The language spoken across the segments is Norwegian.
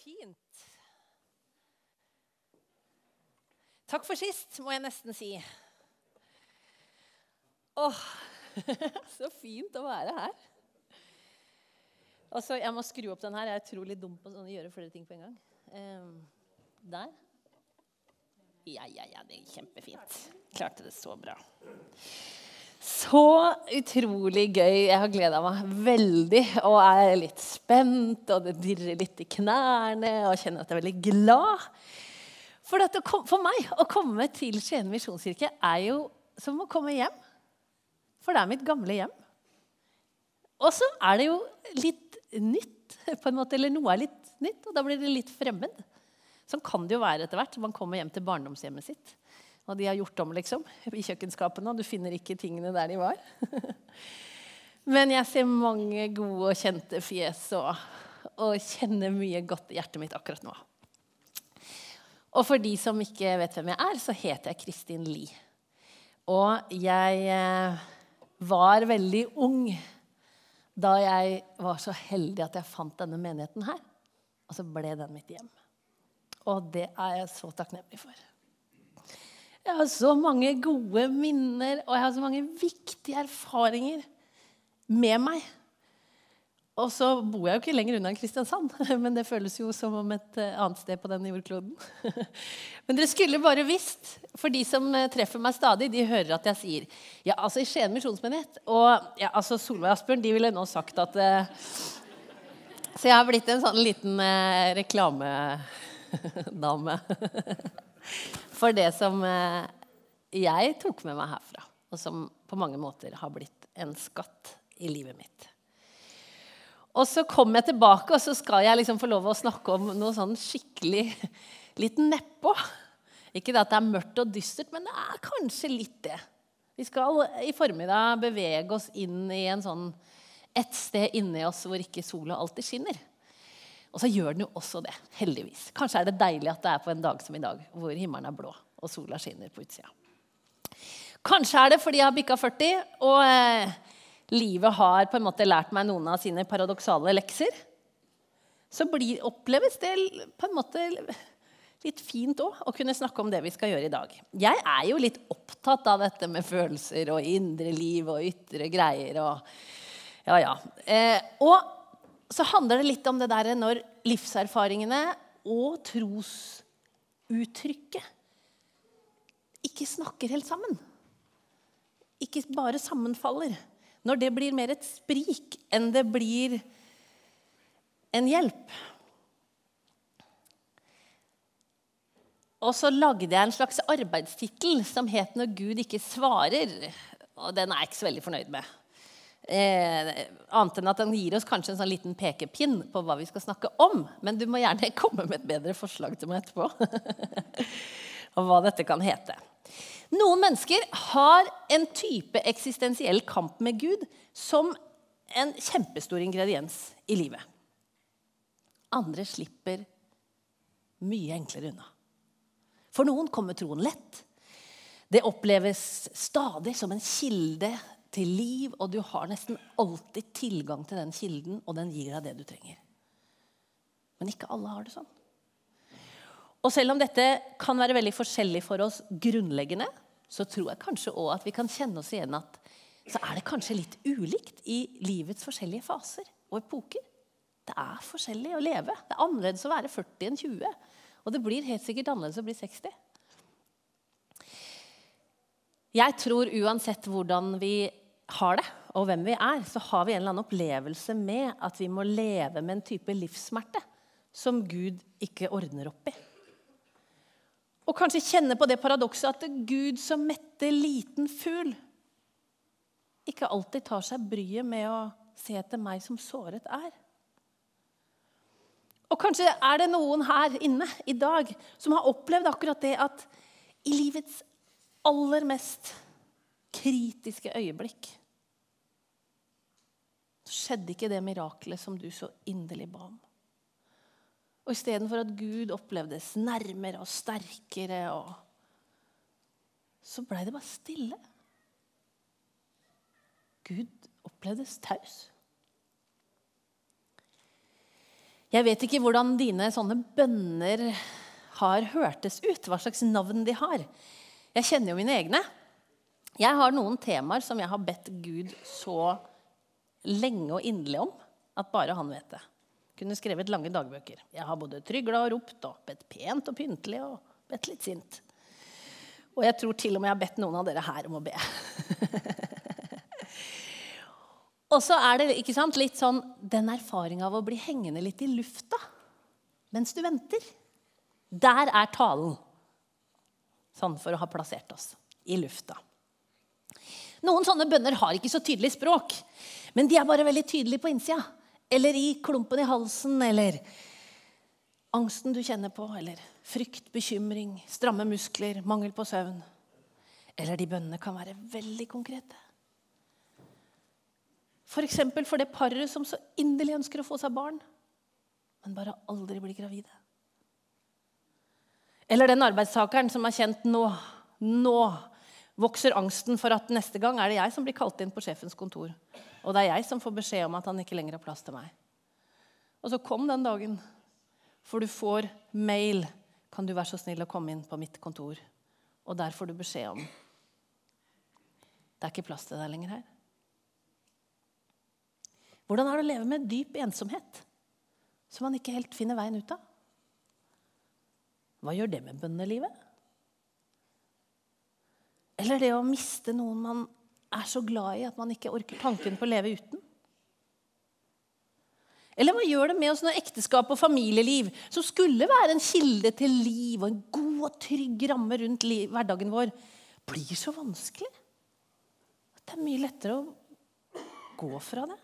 Fint. Takk for sist, må jeg nesten si. Åh, så fint å være her. Altså, jeg må skru opp den her. Jeg er utrolig dum på sånn å gjøre flere ting på en gang. Um, der. Ja, ja, ja. Det er kjempefint. Klarte det så bra. Så utrolig gøy. Jeg har gleda meg veldig og er litt spent. Og det dirrer litt i knærne og kjenner at jeg er veldig glad. For, for meg å komme til Skien misjonskirke er jo som å komme hjem. For det er mitt gamle hjem. Og så er det jo litt nytt, på en måte, eller noe er litt nytt, og da blir det litt fremmed. Sånn kan det jo være etter hvert. Man kommer hjem til barndomshjemmet sitt. Og de har gjort om liksom, i kjøkkenskapene, og du finner ikke tingene der de var. Men jeg ser mange gode og kjente fjes og, og kjenner mye godt i hjertet mitt akkurat nå. Og for de som ikke vet hvem jeg er, så heter jeg Kristin Lie. Og jeg eh, var veldig ung da jeg var så heldig at jeg fant denne menigheten her. Og så ble den mitt hjem. Og det er jeg så takknemlig for. Jeg har så mange gode minner, og jeg har så mange viktige erfaringer med meg. Og så bor jeg jo ikke lenger unna Kristiansand, men det føles jo som om et eh, annet sted på den jordkloden. Men dere skulle bare visst, for de som eh, treffer meg stadig, de hører at jeg sier ja, altså i Skien misjonsmenighet. Og ja, altså Solveig Asbjørn de ville nå sagt at uh, Så jeg har blitt en sånn liten uh, reklamedame for det som uh, jeg tok med meg herfra, og som på mange måter har blitt en skatt i livet mitt. Og så kommer jeg tilbake, og så skal jeg liksom få lov å snakke om noe sånn skikkelig litt nedpå. Ikke det at det er mørkt og dystert, men det er kanskje litt det. Vi skal i formiddag bevege oss inn i en sånn, et sted inni oss hvor ikke sola alltid skinner. Og så gjør den jo også det, heldigvis. Kanskje er det deilig at det er på en dag som i dag, hvor himmelen er blå og sola skinner på utsida. Kanskje er det fordi jeg har bikka 40, og eh, livet har på en måte lært meg noen av sine paradoksale lekser, så blir, oppleves det på en måte litt fint òg å kunne snakke om det vi skal gjøre i dag. Jeg er jo litt opptatt av dette med følelser og indre liv og ytre greier. og ja, ja. Eh, og så handler det litt om det der når livserfaringene og trosuttrykket ikke snakker helt sammen. Ikke bare sammenfaller. Når det blir mer et sprik enn det blir en hjelp. Og så lagde jeg en slags arbeidstittel som het 'Når Gud ikke svarer'. Og den er jeg ikke så veldig fornøyd med. Eh, annet enn at den gir oss kanskje en sånn liten pekepinn på hva vi skal snakke om. Men du må gjerne komme med et bedre forslag til meg etterpå. om hva dette kan hete. Noen mennesker har en type eksistensiell kamp med Gud som en kjempestor ingrediens i livet. Andre slipper mye enklere unna. For noen kommer troen lett. Det oppleves stadig som en kilde til liv, og du har nesten alltid tilgang til den kilden, og den gir deg det du trenger. Men ikke alle har det sånn. Og selv om dette kan være veldig forskjellig for oss grunnleggende, så tror jeg kanskje òg at vi kan kjenne oss igjen at så er det kanskje litt ulikt i livets forskjellige faser og epoker. Det er forskjellig å leve. Det er annerledes å være 40 enn 20. Og det blir helt sikkert annerledes å bli 60. Jeg tror uansett hvordan vi har det, og hvem vi er, så har vi en eller annen opplevelse med at vi må leve med en type livssmerte som Gud ikke ordner opp i. Og kanskje kjenne på det paradokset at det Gud som metter liten fugl, ikke alltid tar seg bryet med å se etter meg som såret er. Og kanskje er det noen her inne i dag som har opplevd akkurat det at i livets aller mest kritiske øyeblikk så skjedde ikke det miraklet som du så inderlig ba om. Og istedenfor at Gud opplevdes nærmere og sterkere, og så blei det bare stille. Gud opplevdes taus. Jeg vet ikke hvordan dine sånne bønner har hørtes ut, hva slags navn de har. Jeg kjenner jo mine egne. Jeg har noen temaer som jeg har bedt Gud så lenge og inderlig om at bare han vet det. Kunne skrevet lange dagbøker. Jeg har både trygla og ropt og bedt pent og pyntelig og bedt litt sint. Og jeg tror til og med jeg har bedt noen av dere her om å be. og så er det ikke sant, litt sånn den erfaringa av å bli hengende litt i lufta mens du venter. Der er talen. Sånn for å ha plassert oss i lufta. Noen sånne bønner har ikke så tydelig språk, men de er bare veldig tydelige på innsida. Eller i klumpen i halsen, eller angsten du kjenner på, eller frykt, bekymring, stramme muskler, mangel på søvn. Eller de bønnene kan være veldig konkrete. F.eks. For, for det paret som så inderlig ønsker å få seg barn, men bare aldri blir gravide. Eller den arbeidstakeren som har kjent nå, nå vokser angsten for at neste gang er det jeg som blir kalt inn på sjefens kontor. Og det er jeg som får beskjed om at han ikke lenger har plass til meg. Og så kom den dagen, for du får mail. Kan du være så snill å komme inn på mitt kontor? Og der får du beskjed om det er ikke plass til deg lenger her. Hvordan er det å leve med dyp ensomhet som man ikke helt finner veien ut av? Hva gjør det med bønnelivet? Eller det å miste noen man er så glad i at man ikke orker tanken på å leve uten? Eller hva gjør det med oss når ekteskap og familieliv, som skulle være en kilde til liv og en god og trygg ramme rundt hverdagen vår, blir så vanskelig? At det er mye lettere å gå fra det.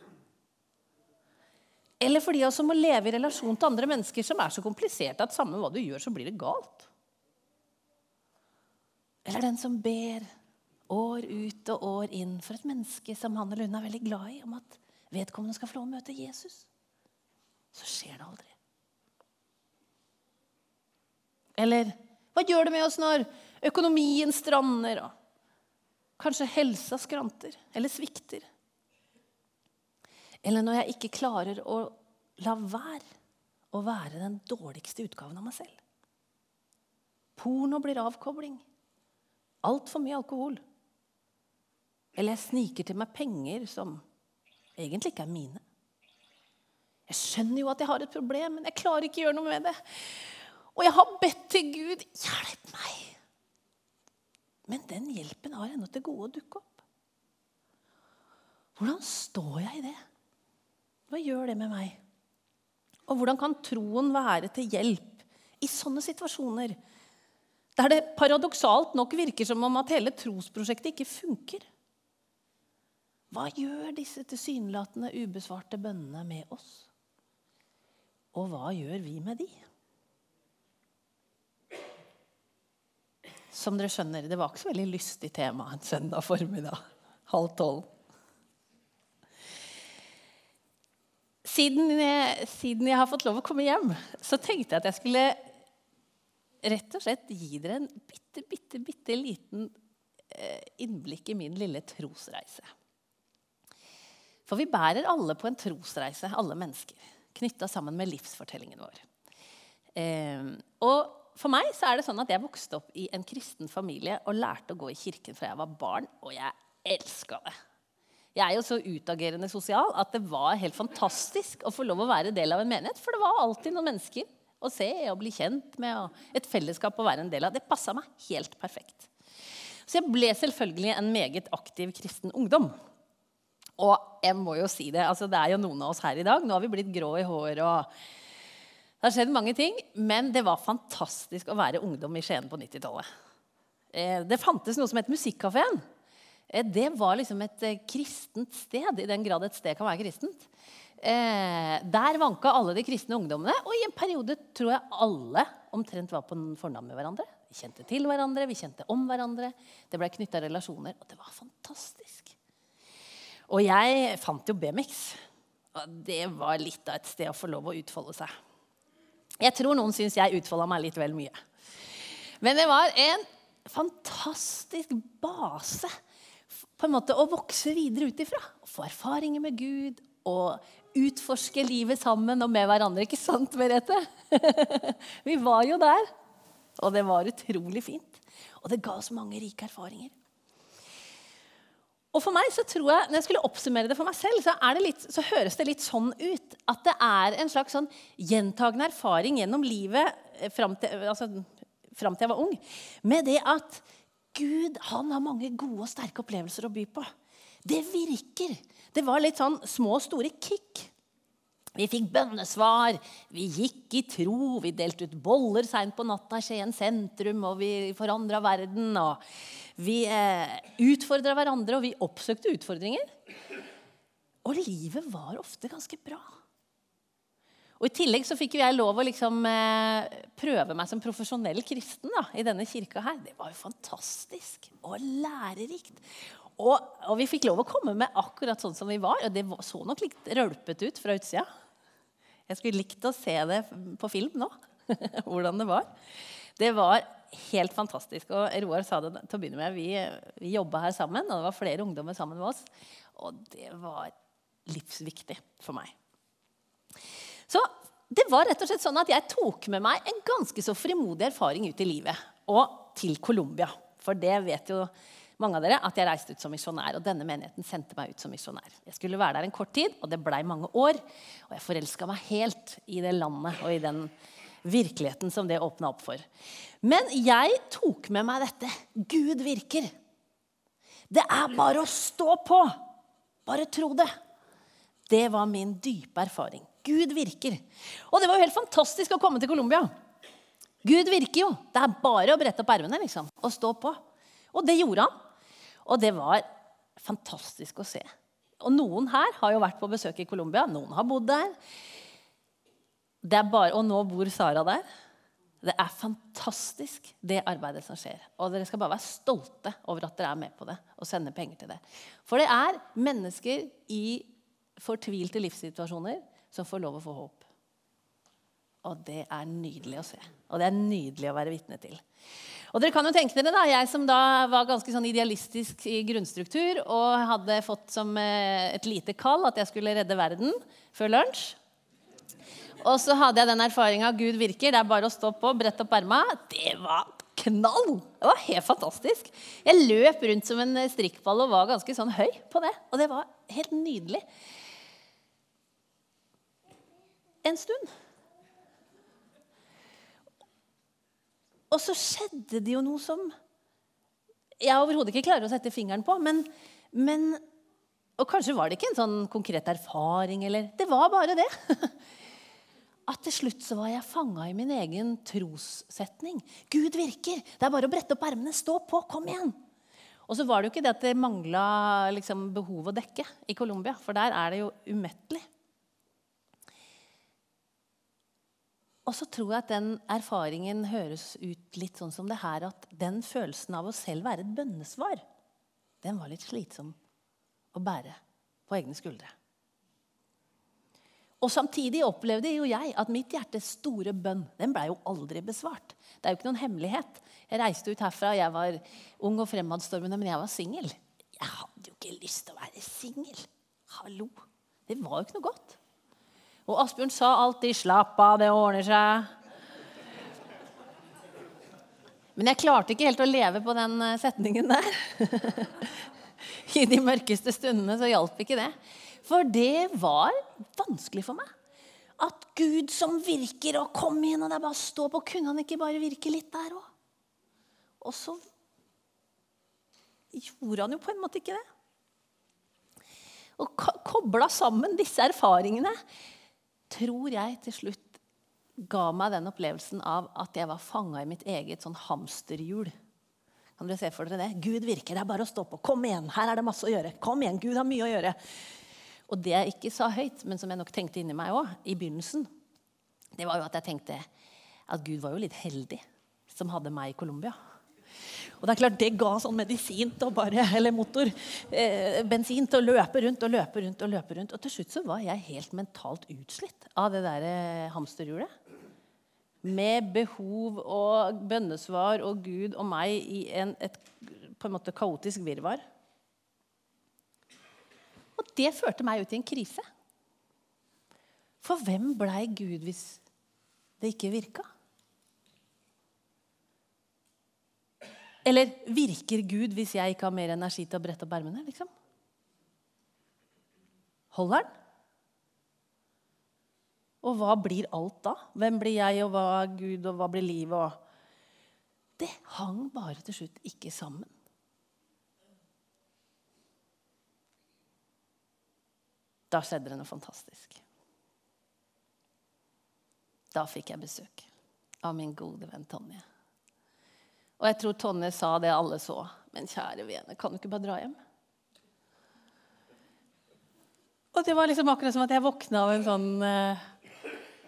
Eller for de som må leve i relasjon til andre mennesker som er så kompliserte at samme hva du gjør, så blir det galt. Eller den som ber år ut og år inn for et menneske som han eller hun er veldig glad i, om at vedkommende skal få lov å møte Jesus. Så skjer det aldri. Eller hva gjør det med oss når økonomien strander, og kanskje helsa skranter eller svikter? Eller når jeg ikke klarer å la være å være den dårligste utgaven av meg selv. Porno blir avkobling. Altfor mye alkohol. Eller jeg sniker til meg penger som egentlig ikke er mine. Jeg skjønner jo at jeg har et problem, men jeg klarer ikke å gjøre noe med det. Og jeg har bedt til Gud hjelp meg. Men den hjelpen har ennå til gode å dukke opp. Hvordan står jeg i det? Hva gjør det med meg? Og hvordan kan troen være til hjelp i sånne situasjoner? Der det paradoksalt nok virker som om at hele trosprosjektet ikke funker. Hva gjør disse tilsynelatende ubesvarte bønnene med oss? Og hva gjør vi med de? Som dere skjønner, det var ikke så veldig lystig tema en søndag formiddag. Halv tolv. Siden jeg, siden jeg, har fått lov å komme hjem, så tenkte jeg at jeg skulle rett og slett gi dere en bitte, bitte, bitte liten eh, innblikk i min lille trosreise. For vi bærer alle på en trosreise, alle mennesker, knytta sammen med livsfortellingen vår. Eh, og for meg så er det sånn at jeg vokste opp i en kristen familie og lærte å gå i kirken fra jeg var barn, og jeg elska det. Jeg er jo så utagerende sosial at det var helt fantastisk å få lov å være del av en menighet. For det var alltid noen mennesker å se og bli kjent med, et fellesskap å være en del av. Det passa meg helt perfekt. Så jeg ble selvfølgelig en meget aktiv kristen ungdom. Og jeg må jo si det, altså det er jo noen av oss her i dag. Nå har vi blitt grå i håret og Det har skjedd mange ting. Men det var fantastisk å være ungdom i Skien på 90-tallet. Eh, det fantes noe som het Musikkafeen. Eh, det var liksom et eh, kristent sted, i den grad et sted kan være kristent. Eh, der vanka alle de kristne ungdommene, og i en periode tror jeg alle omtrent var på fornavn med hverandre. Vi kjente til hverandre, vi kjente om hverandre. Det ble knytta relasjoner, og det var fantastisk. Og jeg fant jo BMX. Og det var litt av et sted å få lov å utfolde seg. Jeg tror noen syns jeg utfolda meg litt vel mye. Men det var en fantastisk base på en måte å vokse videre ut ifra. Få erfaringer med Gud og utforske livet sammen og med hverandre. Ikke sant, Merete? vi var jo der. Og det var utrolig fint. Og det ga oss mange rike erfaringer. Og for meg så tror jeg, Når jeg skulle oppsummere det for meg selv, så, det litt, så høres det litt sånn ut at det er en slags sånn gjentagende erfaring gjennom livet eh, fram til, altså, fram til jeg var ung, med det at Gud han har mange gode og sterke opplevelser å by på. Det virker. Det var litt sånn små og store kick. Vi fikk bønnesvar, vi gikk i tro, vi delte ut boller seint på natta i Skien sentrum, og vi forandra verden. og Vi eh, utfordra hverandre, og vi oppsøkte utfordringer. Og livet var ofte ganske bra. Og I tillegg så fikk jeg lov å liksom, eh, prøve meg som profesjonell kristen da, i denne kirka her. Det var jo fantastisk og lærerikt. Og, og, vi fikk lov å komme med akkurat sånn som vi var. Og det så nok litt rølpete ut fra utsida. Jeg skulle likt å se det på film nå. hvordan det var. Det var helt fantastisk. Og Roar sa det til å begynne med. Vi, vi jobba her sammen, og det var flere ungdommer sammen med oss. Og det var livsviktig for meg. Så det var rett og slett sånn at jeg tok med meg en ganske så frimodig erfaring ut i livet. Og til Colombia. For det vet jo mange av dere, at jeg reiste ut som misjonær. Og denne menigheten sendte meg ut som misjonær. Jeg skulle være der en kort tid, og det blei mange år. Og jeg forelska meg helt i det landet og i den virkeligheten som det åpna opp for. Men jeg tok med meg dette. Gud virker. Det er bare å stå på. Bare tro det. Det var min dype erfaring. Gud virker. Og det var jo helt fantastisk å komme til Colombia. Gud virker jo. Det er bare å brette opp ermene liksom, og stå på. Og det gjorde han. Og det var fantastisk å se. Og noen her har jo vært på besøk i Colombia. Noen har bodd der. Bare, og nå bor Sara der. Det er fantastisk, det arbeidet som skjer. Og dere skal bare være stolte over at dere er med på det og sender penger til det. For det er mennesker i fortvilte livssituasjoner som får lov å få håp. Og det er nydelig å se. Og det er nydelig å være vitne til. Og dere kan jo tenke dere da, Jeg som da var ganske sånn idealistisk i grunnstruktur og hadde fått som eh, et lite kall at jeg skulle redde verden før lunsj. Og så hadde jeg den erfaringa Gud virker. Det er bare å stå på, brette opp erma. Det var knall! Det var helt fantastisk. Jeg løp rundt som en strikkball og var ganske sånn høy på det. Og det var helt nydelig. En stund Og så skjedde det jo noe som jeg overhodet ikke klarer å sette fingeren på. Men, men, og kanskje var det ikke en sånn konkret erfaring, eller Det var bare det. At til slutt så var jeg fanga i min egen trossetning. Gud virker. Det er bare å brette opp ermene. Stå på. Kom igjen. Og så var det jo ikke det at det mangla liksom, behov å dekke i Colombia, for der er det jo umettelig. Og så tror jeg at den erfaringen høres ut litt sånn som det her at den følelsen av å selv være et bønnesvar, den var litt slitsom å bære på egne skuldre. Og Samtidig opplevde jo jeg at mitt hjertes store bønn den ble jo aldri besvart. Det er jo ikke noen hemmelighet. Jeg reiste ut herfra, jeg var ung og fremadstormende, men jeg var singel. Jeg hadde jo ikke lyst til å være singel. Hallo. Det var jo ikke noe godt. Og Asbjørn sa alltid 'slapp av, det ordner seg'. Men jeg klarte ikke helt å leve på den eh, setningen der. I de mørkeste stundene så hjalp ikke det. For det var vanskelig for meg. At Gud som virker, og kom igjen, og det er bare å stå på. Kunne han ikke bare virke litt der òg? Og så gjorde han jo på en måte ikke det. Og kobla sammen disse erfaringene tror jeg til slutt ga meg den opplevelsen av at jeg var fanga i mitt eget sånn hamsterhjul. Kan dere se for dere det? Gud virker, det er bare å stå på. Kom igjen, her er det masse å gjøre. Kom igjen, Gud har mye å gjøre. Og det jeg ikke sa høyt, men som jeg nok tenkte inni meg òg, i begynnelsen, det var jo at jeg tenkte at Gud var jo litt heldig som hadde meg i Colombia. Og det er klart, det ga sånn medisin til bare, eller motor, eh, bensin til å løpe rundt og løpe rundt. Og løpe rundt. Og til slutt så var jeg helt mentalt utslitt av det der eh, hamsterhjulet. Med behov og bønnesvar og Gud og meg i en, et på en måte kaotisk virvar. Og det førte meg ut i en krise. For hvem blei Gud hvis det ikke virka? Eller virker Gud hvis jeg ikke har mer energi til å brette opp ermene? Liksom? Holder han? Og hva blir alt da? Hvem blir jeg, og hva er Gud, og hva blir livet? Det hang bare til slutt ikke sammen. Da skjedde det noe fantastisk. Da fikk jeg besøk av min gode venn Tonje. Og jeg tror Tonje sa det alle så. Men kjære vene, kan du ikke bare dra hjem? Og det var liksom akkurat som at jeg våkna av en sånn eh,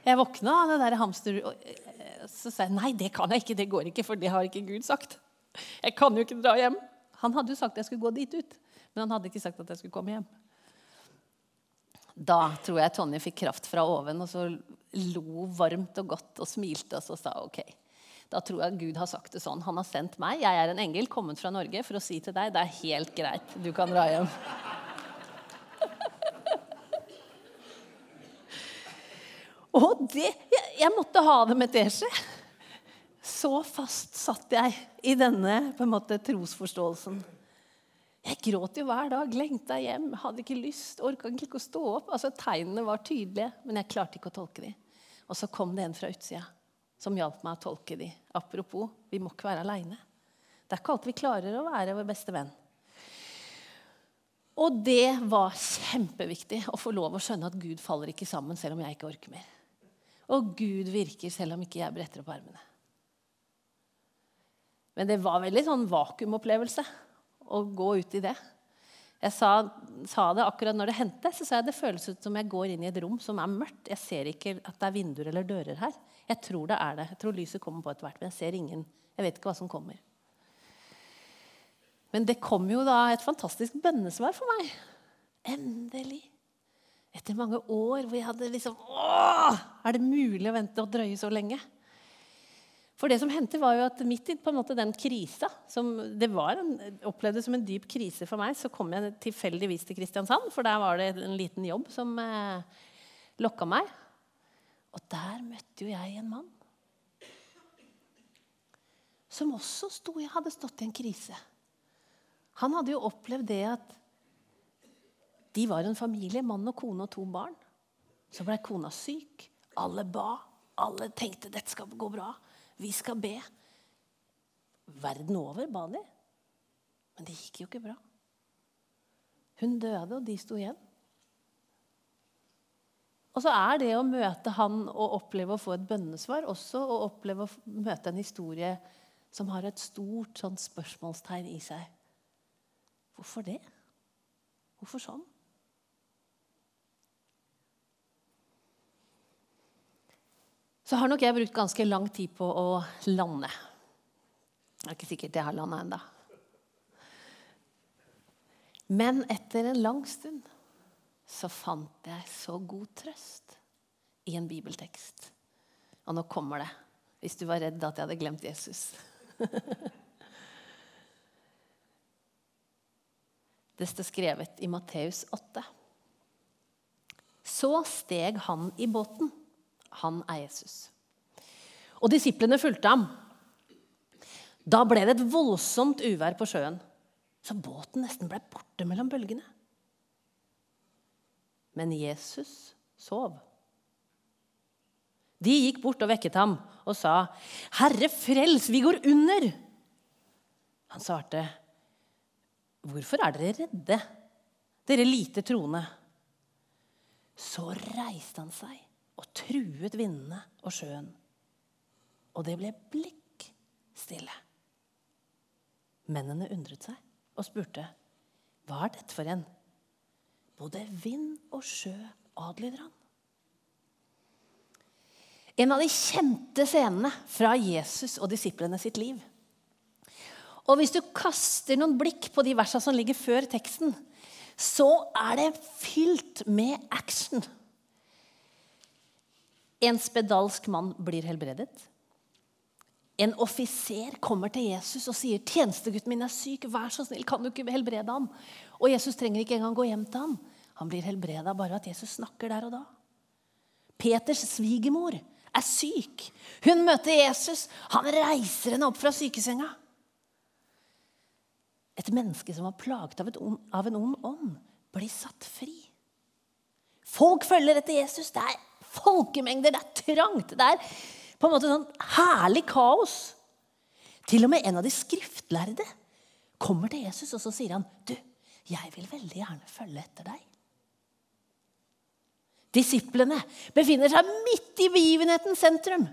Jeg våkna av det der hamster... Og så sa jeg nei, det kan jeg ikke, det går ikke, for det har ikke Gud sagt. Jeg kan jo ikke dra hjem. Han hadde jo sagt at jeg skulle gå dit ut, men han hadde ikke sagt at jeg skulle komme hjem. Da tror jeg Tonje fikk kraft fra oven, og så lo varmt og godt og smilte og så sa OK. Da tror jeg Gud har sagt det sånn. Han har sendt meg. Jeg er en engel kommet fra Norge for å si til deg det er helt greit. Du kan dra hjem. Og det jeg, jeg måtte ha det med teskje. Så fast satt jeg i denne på en måte trosforståelsen. Jeg gråt jo hver dag, lengta hjem, hadde ikke lyst, orka ikke å stå opp. Altså Tegnene var tydelige, men jeg klarte ikke å tolke dem. Og så kom det en fra utsida som hjalp meg å tolke de. Apropos, vi må ikke være aleine. Det er ikke alltid vi klarer å være vår beste venn. Og det var kjempeviktig å få lov å skjønne at Gud faller ikke sammen selv om jeg ikke orker mer. Og Gud virker selv om ikke jeg bretter opp armene. Men det var veldig sånn vakuumopplevelse å gå ut i det. Jeg sa, sa, det akkurat når det hendte. Så sa jeg det føles ut som jeg går inn i et rom som er mørkt. Jeg ser ikke at det er vinduer eller dører her. Jeg tror det er det. Jeg tror lyset kommer på etter hvert. Men jeg ser ingen. Jeg vet ikke hva som kommer. Men det kom jo da et fantastisk bønnesvar for meg. Endelig. Etter mange år hvor jeg hadde liksom Åh, er det mulig å vente og drøye så lenge? For det som hendte, var jo at midt i på en måte den krisa som det var en, opplevde som en dyp krise for meg, så kom jeg tilfeldigvis til Kristiansand, for der var det en liten jobb som eh, lokka meg. Og der møtte jo jeg en mann som også sto, hadde stått i en krise. Han hadde jo opplevd det at de var en familie, mann og kone og to barn. Så ble kona syk. Alle ba. Alle tenkte dette skal gå bra. Vi skal be. Verden over ba de. Men det gikk jo ikke bra. Hun døde, og de sto igjen. Og så er det å møte han og oppleve å få et bønnesvar også å oppleve å møte en historie som har et stort sånn spørsmålstegn i seg. Hvorfor det? Hvorfor sånn? så har nok jeg brukt ganske lang tid på å lande. Det er ikke sikkert jeg har landa ennå. Men etter en lang stund så fant jeg så god trøst i en bibeltekst. Og nå kommer det, hvis du var redd at jeg hadde glemt Jesus. det står skrevet i Matteus 8. Så steg han i båten han er Jesus. Og disiplene fulgte ham. Da ble det et voldsomt uvær på sjøen, så båten nesten ble borte mellom bølgene. Men Jesus sov. De gikk bort og vekket ham og sa, 'Herre, frels, vi går under!' Han svarte, 'Hvorfor er dere redde, dere lite troende?' Så reiste han seg og truet vindene og sjøen. Og det ble blikk stille. Mennene undret seg og spurte, 'Hva er dette for en?' Både vind og sjø adlyder han. En av de kjente scenene fra Jesus og disiplene sitt liv. Og Hvis du kaster noen blikk på de versene som ligger før teksten, så er det fylt med action. En spedalsk mann blir helbredet. En offiser kommer til Jesus og sier, 'Tjenestegutten min er syk. Vær så snill, kan du ikke helbrede ham?' Og Jesus trenger ikke engang gå hjem til ham. Han blir helbreda bare at Jesus snakker der og da. Peters svigermor, er syk. Hun møter Jesus. Han reiser henne opp fra sykesenga. Et menneske som var plaget av, on, av en ond ånd, blir satt fri. Folk følger etter Jesus. Det er folkemengder, det er trangt. Det er på en måte sånn herlig kaos. Til og med en av de skriftlærde kommer til Jesus, og så sier han, 'Du, jeg vil veldig gjerne følge etter deg.' Disiplene befinner seg midt i begivenhetens sentrum.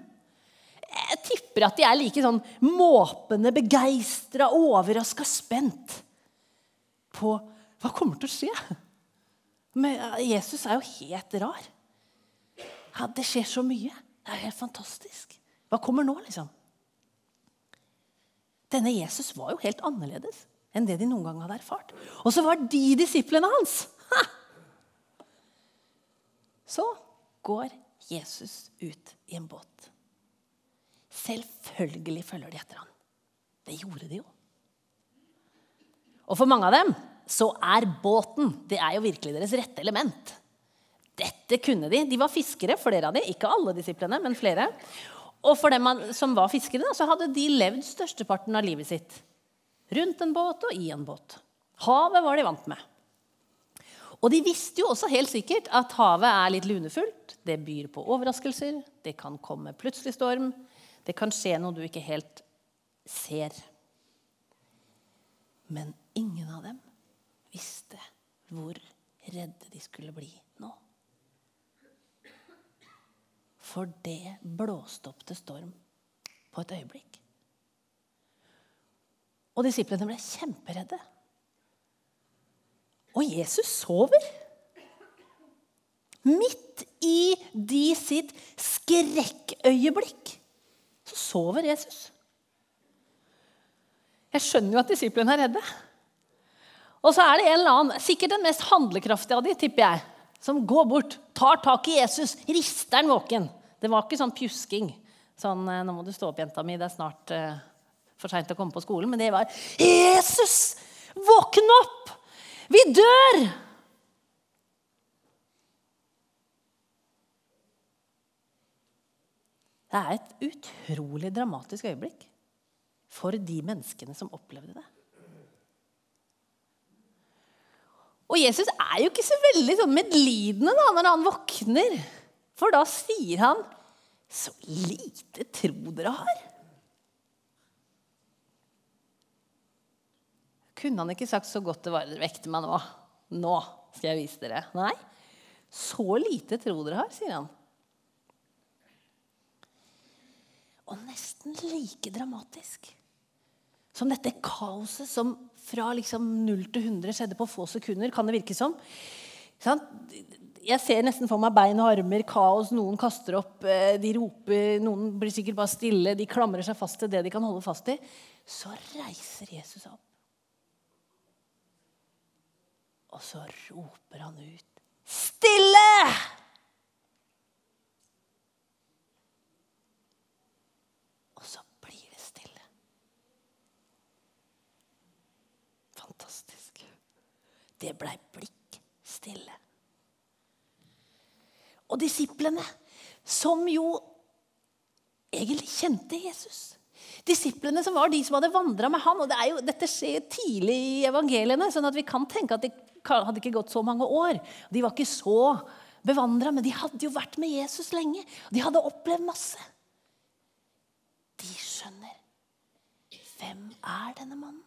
Jeg tipper at de er like sånn måpende, begeistra, overraska, spent på hva kommer til å skje. Men Jesus er jo helt rar. Ja, det skjer så mye. Det er helt fantastisk. Hva kommer nå, liksom? Denne Jesus var jo helt annerledes enn det de noen gang hadde erfart. Og så var de disiplene hans! Ha! Så går Jesus ut i en båt. Selvfølgelig følger de etter han. Det gjorde de jo. Og for mange av dem så er båten det er jo virkelig deres rette element. Dette kunne de. De var fiskere, flere av de. Ikke alle disiplene, men flere. Og for dem som var fiskere, så hadde de levd størsteparten av livet sitt rundt en båt og i en båt. Havet var de vant med. Og de visste jo også helt sikkert at havet er litt lunefullt. Det byr på overraskelser, det kan komme plutselig storm, det kan skje noe du ikke helt ser. Men ingen av dem visste hvor redde de skulle bli nå. For det blåste opp til storm på et øyeblikk. Og disiplene ble kjemperedde. Og Jesus sover. Midt i de sitt skrekkøyeblikk så sover Jesus. Jeg skjønner jo at disiplene er redde. Og så er det en eller annen, sikkert den mest handlekraftige av de, tipper jeg, som går bort, tar tak i Jesus, rister han våken. Det var ikke sånn pjusking. Sånn eh, 'Nå må du stå opp, jenta mi. Det er snart uh, for seint å komme på skolen.' Men det var 'Jesus! våkn opp! Vi dør!' Det er et utrolig dramatisk øyeblikk for de menneskene som opplevde det. Og Jesus er jo ikke så veldig sånn medlidende da, når han våkner. For da sier han, 'Så lite tro dere har'. Kunne han ikke sagt så godt det var dere vekte meg nå? Nå skal jeg vise dere. Nei. Så lite tro dere har, sier han. Og nesten like dramatisk som dette kaoset som fra liksom 0 til 100 skjedde på få sekunder, kan det virke som. Jeg ser nesten for meg bein og armer, kaos, noen kaster opp, eh, de roper, noen blir sikkert bare stille, de klamrer seg fast til det de kan holde fast i. Så reiser Jesus opp. Og så roper han ut Stille! Og så blir det stille. Fantastisk. Det blei blikk stille. Og disiplene, som jo egentlig kjente Jesus Disiplene som var de som hadde vandra med han. og det jo, Dette skjer tidlig i evangeliene, sånn at vi kan tenke at det hadde ikke gått så mange år. De var ikke så bevandra, men de hadde jo vært med Jesus lenge. De hadde opplevd masse. De skjønner. Hvem er denne mannen?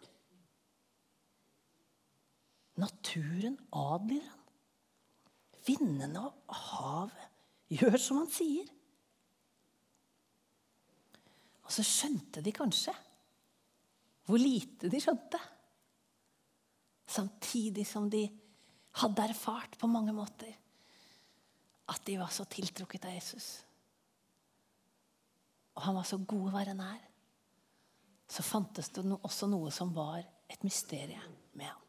Naturen adlyder han. Vindene og havet gjør som han sier. Og så skjønte de kanskje hvor lite de skjønte. Samtidig som de hadde erfart på mange måter at de var så tiltrukket av Jesus. Og han var så god å være nær. Så fantes det også noe som var et mysterium med ham.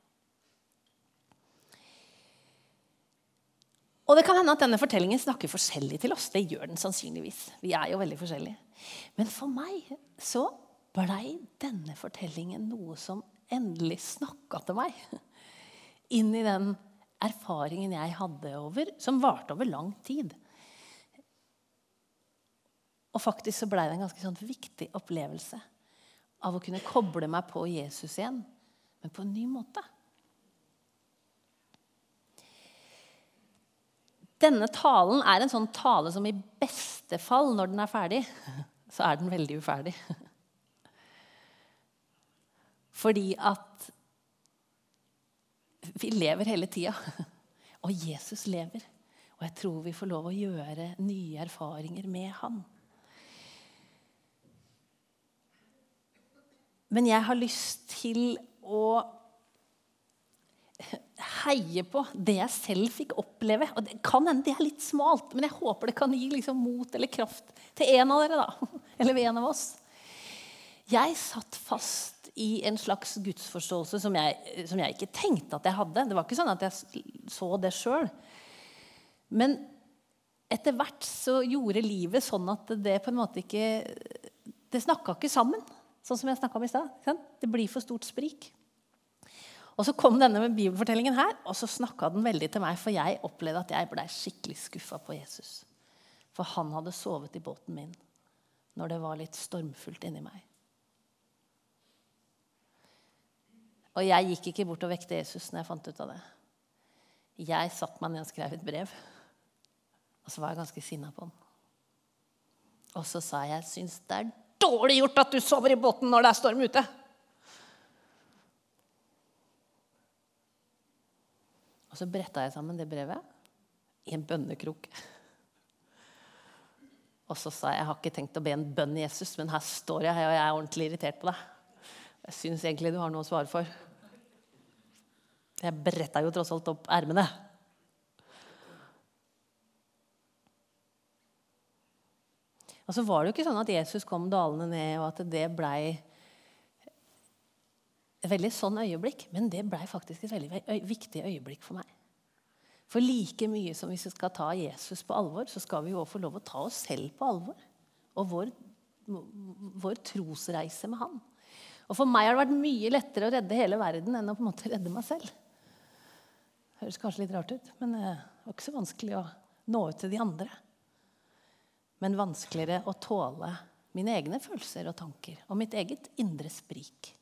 Og det kan hende at denne fortellingen snakker forskjellig til oss. Det gjør den sannsynligvis. Vi er jo veldig forskjellige. Men for meg så blei denne fortellingen noe som endelig snakka til meg. Inn i den erfaringen jeg hadde over, som varte over lang tid. Og faktisk så blei det en ganske sånn viktig opplevelse av å kunne koble meg på Jesus igjen, men på en ny måte. Denne talen er en sånn tale som i beste fall, når den er ferdig, så er den veldig uferdig. Fordi at vi lever hele tida. Og Jesus lever. Og jeg tror vi får lov å gjøre nye erfaringer med han. Men jeg har lyst til å heie på det jeg selv fikk oppleve. Og det kan hende det er litt smalt, men jeg håper det kan gi liksom mot eller kraft til en av dere. da, Eller en av oss. Jeg satt fast i en slags gudsforståelse som jeg, som jeg ikke tenkte at jeg hadde. Det var ikke sånn at jeg så det sjøl. Men etter hvert så gjorde livet sånn at det på en måte ikke Det snakka ikke sammen, sånn som jeg snakka om i stad. Det blir for stort sprik. Og så kom denne med bibelfortellingen her, og så snakka den veldig til meg. For jeg opplevde at jeg blei skikkelig skuffa på Jesus. For han hadde sovet i båten min når det var litt stormfullt inni meg. Og jeg gikk ikke bort og vekte Jesus når jeg fant ut av det. Jeg satte meg ned og skrev et brev. Og så var jeg ganske sinna på han. Og så sa jeg jeg syns det er dårlig gjort at du sover i båten når det er storm ute. Og så bretta jeg sammen det brevet i en bønnekrok. Og så sa jeg jeg har ikke tenkt å be en bønn Jesus, men her står jeg, og jeg er ordentlig irritert på deg. Jeg syns egentlig du har noe å svare for. Jeg bretta jo tross alt opp ermene. Og så var det jo ikke sånn at Jesus kom dalende ned, og at det blei et veldig sånn øyeblikk. Men det blei faktisk et veldig viktig øyeblikk for meg. For like mye som hvis vi skal ta Jesus på alvor, så skal vi jo få lov å ta oss selv på alvor. Og vår, vår trosreise med Han. Og For meg har det vært mye lettere å redde hele verden enn å på en måte redde meg selv. Høres kanskje litt rart ut, men det var ikke så vanskelig å nå ut til de andre men vanskeligere å tåle mine egne følelser og tanker og mitt eget indre sprik.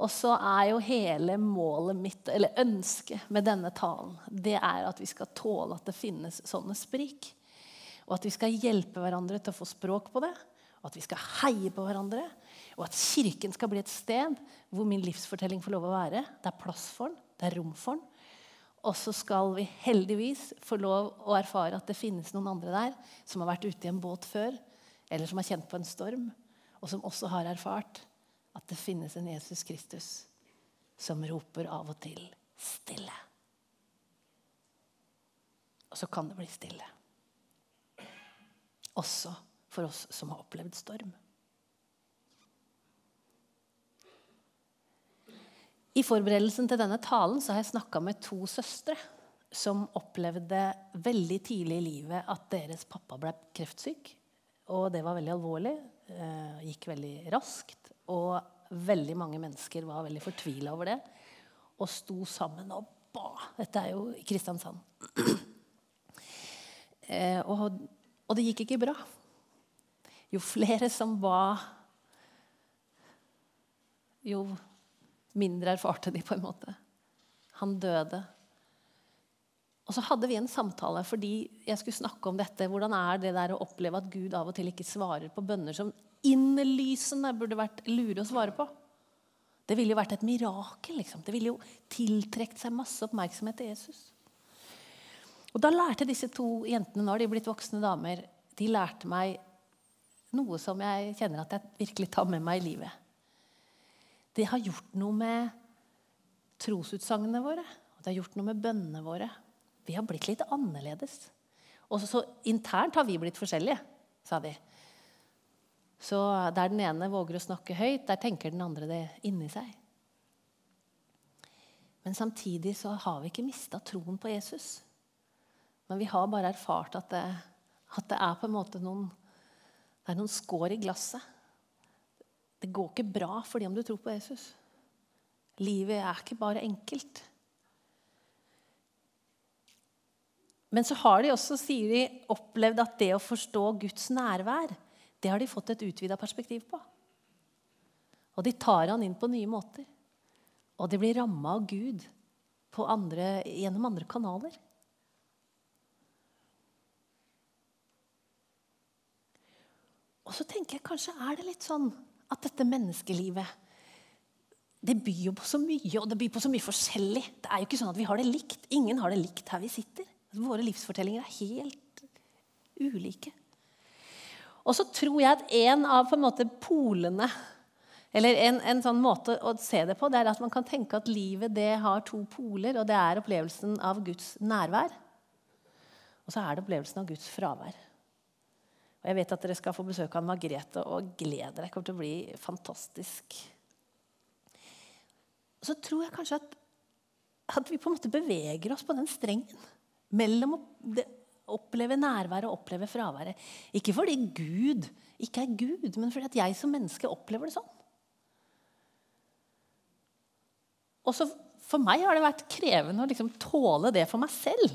Og så er jo hele målet mitt, eller ønsket med denne talen, det er at vi skal tåle at det finnes sånne sprik. Og at vi skal hjelpe hverandre til å få språk på det. Og at vi skal heie på hverandre. Og at Kirken skal bli et sted hvor min livsfortelling får lov å være. Det er plass for den, det er rom for den. Og så skal vi heldigvis få lov å erfare at det finnes noen andre der som har vært ute i en båt før, eller som har kjent på en storm, og som også har erfart at det finnes en Jesus Kristus som roper av og til 'stille'. Og så kan det bli stille. Også for oss som har opplevd storm. I forberedelsen til denne talen så har jeg snakka med to søstre som opplevde veldig tidlig i livet at deres pappa ble kreftsyk. Og det var veldig alvorlig. Eh, gikk veldig raskt. Og veldig mange mennesker var veldig fortvila over det. Og sto sammen og ba. Dette er jo Kristiansand. Eh, og, og det gikk ikke bra. Jo flere som ba, jo mindre erfarte de, på en måte. Han døde. Og så hadde vi en samtale fordi jeg skulle snakke om dette. Hvordan er det der å oppleve at Gud av og til ikke svarer på bønner som innlysende burde vært lure å svare på? Det ville jo vært et mirakel. liksom. Det ville jo tiltrukket seg masse oppmerksomhet til Jesus. Og Da lærte disse to jentene, nå har de blitt voksne damer, de lærte meg noe som jeg kjenner at jeg virkelig tar med meg i livet det har gjort noe med trosutsagnene våre. Og det har gjort noe med bønnene våre. Vi har blitt litt annerledes. Og så internt har vi blitt forskjellige, sa de. Så der den ene våger å snakke høyt, der tenker den andre det inni seg. Men samtidig så har vi ikke mista troen på Jesus. Men vi har bare erfart at det, at det er på en måte noen, det er noen skår i glasset. Det går ikke bra fordi om du tror på Jesus. Livet er ikke bare enkelt. Men så har de også, sier de, opplevd at det å forstå Guds nærvær, det har de fått et utvida perspektiv på. Og de tar han inn på nye måter. Og de blir ramma av Gud andre, gjennom andre kanaler. Og så tenker jeg kanskje er det litt sånn at dette menneskelivet det byr jo på så mye, og det byr på så mye forskjellig. Det er jo ikke sånn at vi har det likt. Ingen har det likt her vi sitter. Våre livsfortellinger er helt ulike. Og så tror jeg at en av på en måte polene eller en, en, sånn måte å se det på, det er at man kan tenke at livet det har to poler. og Det er opplevelsen av Guds nærvær, og så er det opplevelsen av Guds fravær. Og Jeg vet at dere skal få besøk av Margrethe, og gleder dere. Det kommer til å bli fantastisk. Så tror jeg kanskje at, at vi på en måte beveger oss på den strengen mellom å oppleve nærværet og oppleve fraværet. Ikke fordi Gud ikke er Gud, men fordi at jeg som menneske opplever det sånn. Også for meg har det vært krevende å liksom tåle det for meg selv.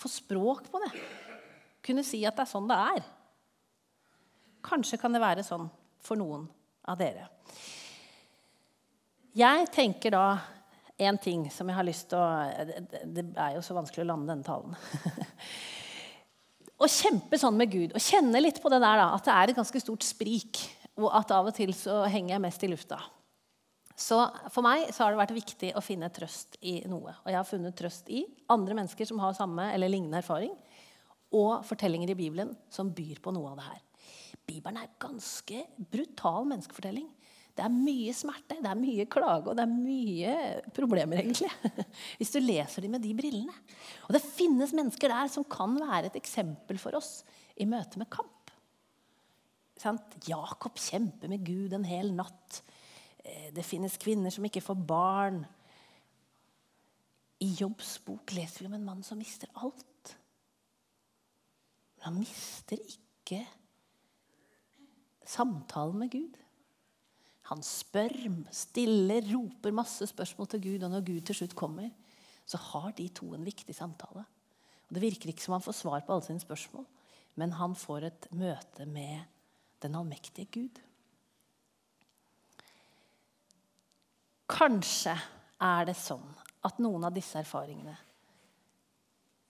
Få språk på det. Kunne si at det er sånn det er. Kanskje kan det være sånn for noen av dere. Jeg tenker da en ting som jeg har lyst til å Det er jo så vanskelig å lande denne talen. å kjempe sånn med Gud og kjenne litt på det der da, at det er et ganske stort sprik, og at av og til så henger jeg mest i lufta. Så For meg så har det vært viktig å finne trøst i noe. Og jeg har funnet trøst i andre mennesker som har samme eller lignende erfaring, og fortellinger i Bibelen som byr på noe av det her. Bibelen er ganske brutal menneskefortelling. Det er mye smerte, det er mye klage og det er mye problemer, egentlig. Hvis du leser dem med de brillene. Og det finnes mennesker der som kan være et eksempel for oss i møte med kamp. Jakob kjemper med Gud en hel natt. Eh, det finnes kvinner som ikke får barn. I Jobbs bok leser vi om en mann som mister alt. Men han mister ikke samtalen med Gud. Han spør, stiller, roper masse spørsmål til Gud. Og når Gud til slutt kommer, så har de to en viktig samtale. Og Det virker ikke som han får svar på alle sine spørsmål, men han får et møte med den allmektige Gud. Kanskje er det sånn at noen av disse erfaringene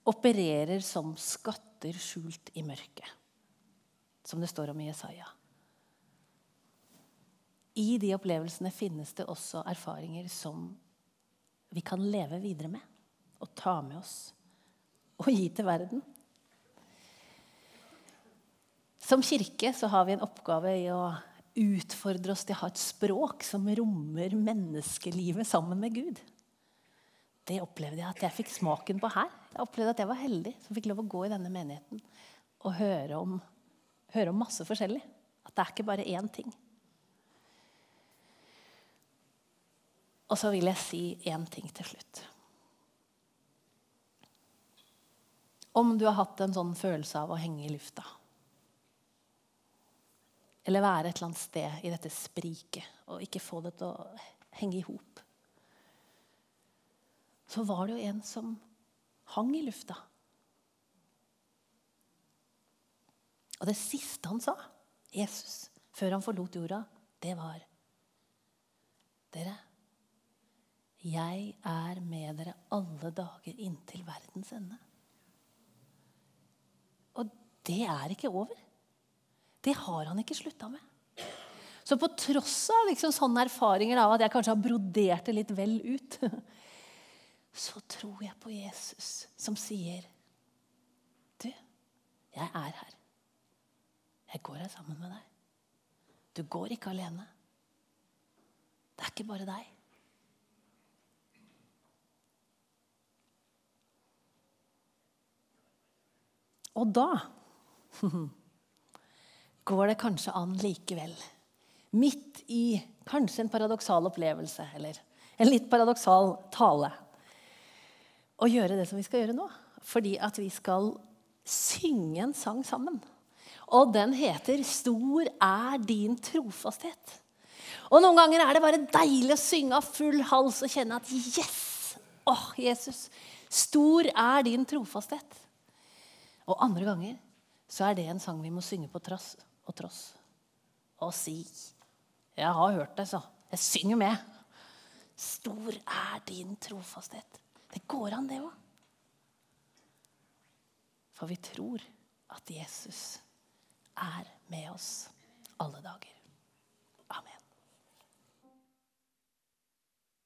opererer som skatter skjult i mørket, som det står om i Jesaja. I de opplevelsene finnes det også erfaringer som vi kan leve videre med og ta med oss og gi til verden. Som kirke så har vi en oppgave i å utfordre oss til å ha et språk som rommer menneskelivet sammen med Gud. Det opplevde jeg at jeg fikk smaken på her. Jeg opplevde at jeg var heldig som fikk lov å gå i denne menigheten og høre om, høre om masse forskjellig. At det er ikke bare én ting. Og så vil jeg si én ting til slutt. Om du har hatt en sånn følelse av å henge i lufta. Eller være et eller annet sted i dette spriket og ikke få det til å henge i hop. Så var det jo en som hang i lufta. Og det siste han sa, Jesus, før han forlot jorda, det var Dere, 'Jeg er med dere alle dager inntil verdens ende'. Og det er ikke over. Det har han ikke slutta med. Så på tross av liksom sånne erfaringer av at jeg kanskje har brodert det litt vel ut, så tror jeg på Jesus som sier Du, jeg er her. Jeg går her sammen med deg. Du går ikke alene. Det er ikke bare deg. Og da går det kanskje an likevel, midt i kanskje en paradoksal opplevelse eller en litt paradoksal tale, å gjøre det som vi skal gjøre nå. Fordi at vi skal synge en sang sammen. Og den heter 'Stor er din trofasthet'. Og Noen ganger er det bare deilig å synge av full hals og kjenne at yes! Åh, Jesus, stor er din trofasthet. Og andre ganger så er det en sang vi må synge på trass og tross. Og si 'Jeg har hørt det, så. Jeg synger med'. Stor er din trofasthet. Det går an, det òg. For vi tror at Jesus er med oss alle dager.